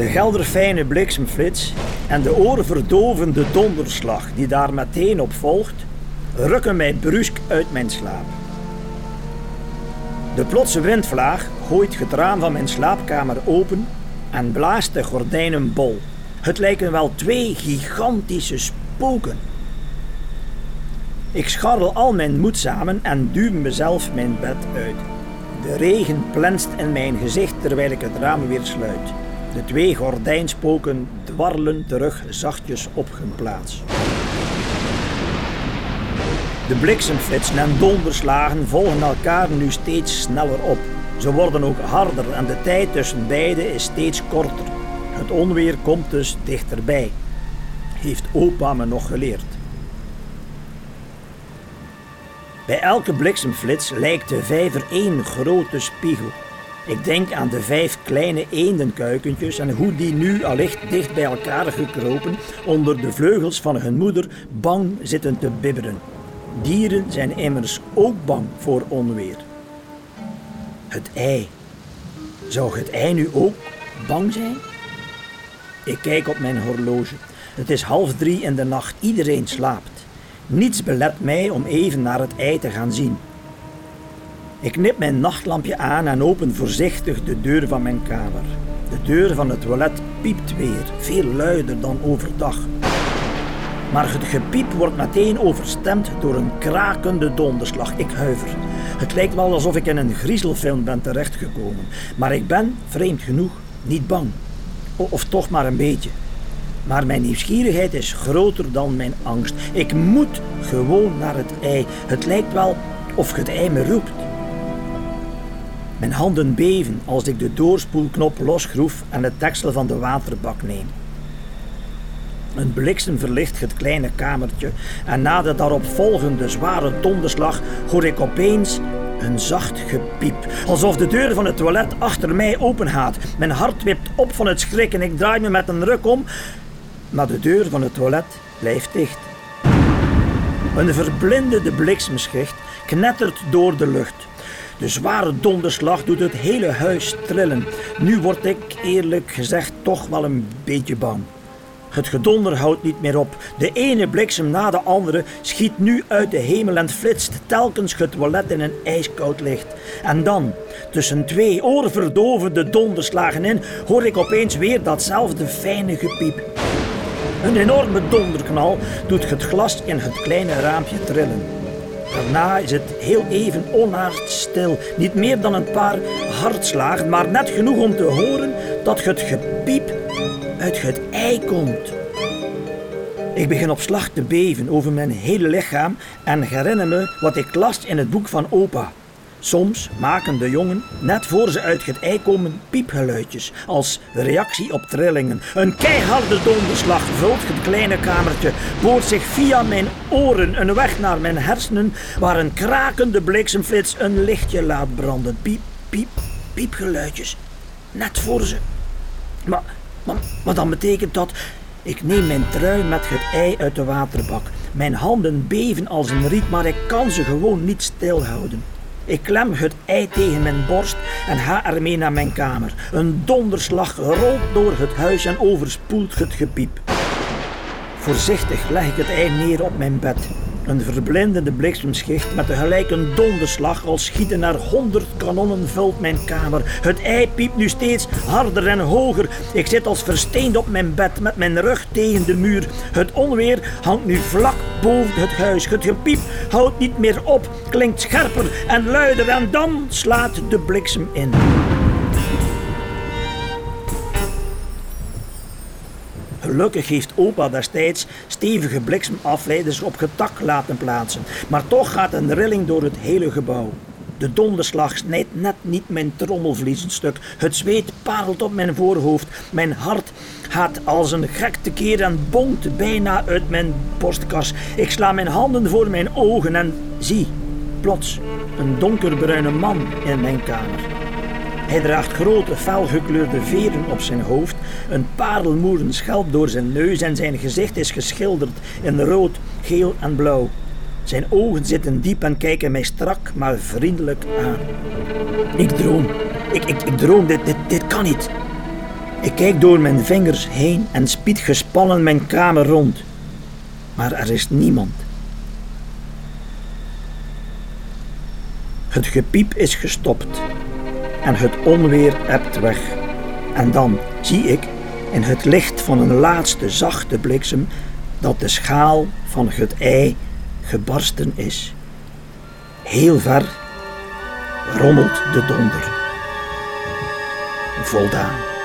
De gelderfijne bliksemflits en de oorverdovende donderslag die daar meteen op volgt, rukken mij brusk uit mijn slaap. De plotse windvlaag gooit het raam van mijn slaapkamer open en blaast de gordijnen bol. Het lijken wel twee gigantische spoken. Ik scharrel al mijn moed samen en duw mezelf mijn bed uit. De regen plenst in mijn gezicht terwijl ik het raam weer sluit. De twee gordijnspoken dwarrelen terug zachtjes op hun plaats. De bliksemflitsen en donderslagen volgen elkaar nu steeds sneller op. Ze worden ook harder en de tijd tussen beide is steeds korter. Het onweer komt dus dichterbij, heeft opa me nog geleerd. Bij elke bliksemflits lijkt de vijver één grote spiegel. Ik denk aan de vijf kleine eendenkuikentjes en hoe die nu allicht dicht bij elkaar gekropen onder de vleugels van hun moeder bang zitten te bibberen. Dieren zijn immers ook bang voor onweer. Het ei. Zou het ei nu ook bang zijn? Ik kijk op mijn horloge. Het is half drie in de nacht. Iedereen slaapt. Niets belet mij om even naar het ei te gaan zien. Ik knip mijn nachtlampje aan en open voorzichtig de deur van mijn kamer. De deur van het toilet piept weer, veel luider dan overdag. Maar het gepiep wordt meteen overstemd door een krakende donderslag. Ik huiver. Het lijkt wel alsof ik in een griezelfilm ben terechtgekomen. Maar ik ben, vreemd genoeg, niet bang. Of toch maar een beetje. Maar mijn nieuwsgierigheid is groter dan mijn angst. Ik moet gewoon naar het ei. Het lijkt wel of het ei me roept. Mijn handen beven als ik de doorspoelknop losgroef en het deksel van de waterbak neem. Een bliksem verlicht het kleine kamertje en na de daarop volgende zware donderslag hoor ik opeens een zacht gepiep. Alsof de deur van het toilet achter mij opengaat. Mijn hart wipt op van het schrik en ik draai me met een ruk om. Maar de deur van het toilet blijft dicht. Een verblindende bliksemschicht knettert door de lucht. De zware donderslag doet het hele huis trillen. Nu word ik eerlijk gezegd toch wel een beetje bang. Het gedonder houdt niet meer op. De ene bliksem na de andere schiet nu uit de hemel en flitst telkens het toilet in een ijskoud licht. En dan, tussen twee oorverdovende donderslagen in, hoor ik opeens weer datzelfde fijne gepiep. Een enorme donderknal doet het glas in het kleine raampje trillen. Daarna is het heel even onaards stil. Niet meer dan een paar hartslagen, maar net genoeg om te horen dat het gepiep uit het ei komt. Ik begin op slag te beven over mijn hele lichaam en herinner me wat ik las in het boek van opa. Soms maken de jongen, net voor ze uit het ei komen, piepgeluidjes als reactie op trillingen. Een keiharde donderslag vult het kleine kamertje, boort zich via mijn oren een weg naar mijn hersenen, waar een krakende bliksemflits een lichtje laat branden. Piep, piep, piepgeluidjes. Net voor ze. Maar, maar, maar dan betekent dat ik neem mijn trui met het ei uit de waterbak. Mijn handen beven als een riet, maar ik kan ze gewoon niet stilhouden. Ik klem het ei tegen mijn borst en ga ermee naar mijn kamer. Een donderslag rolt door het huis en overspoelt het gepiep. Voorzichtig leg ik het ei neer op mijn bed. Een verblindende bliksemschicht met tegelijk een donderslag als schieten naar honderd kanonnen vult mijn kamer. Het ei piept nu steeds harder en hoger. Ik zit als versteend op mijn bed met mijn rug tegen de muur. Het onweer hangt nu vlak boven het huis. Het gepiep houdt niet meer op, klinkt scherper en luider en dan slaat de bliksem in. Gelukkig heeft opa destijds stevige bliksemafleiders op getak laten plaatsen. Maar toch gaat een rilling door het hele gebouw. De donderslag snijdt net niet mijn trommelvlies stuk. Het zweet parelt op mijn voorhoofd. Mijn hart gaat als een gek tekeer en bonkt bijna uit mijn borstkas. Ik sla mijn handen voor mijn ogen en zie, plots, een donkerbruine man in mijn kamer. Hij draagt grote, felgekleurde veren op zijn hoofd, een parelmoeren schelp door zijn neus en zijn gezicht is geschilderd in rood, geel en blauw. Zijn ogen zitten diep en kijken mij strak, maar vriendelijk aan. Ik droom. Ik, ik, droom. Dit, dit, dit kan niet. Ik kijk door mijn vingers heen en spied gespannen mijn kamer rond. Maar er is niemand. Het gepiep is gestopt en het onweer ebt weg. En dan zie ik in het licht van een laatste zachte bliksem dat de schaal van het ei gebarsten is. Heel ver rommelt de donder. Voldaan.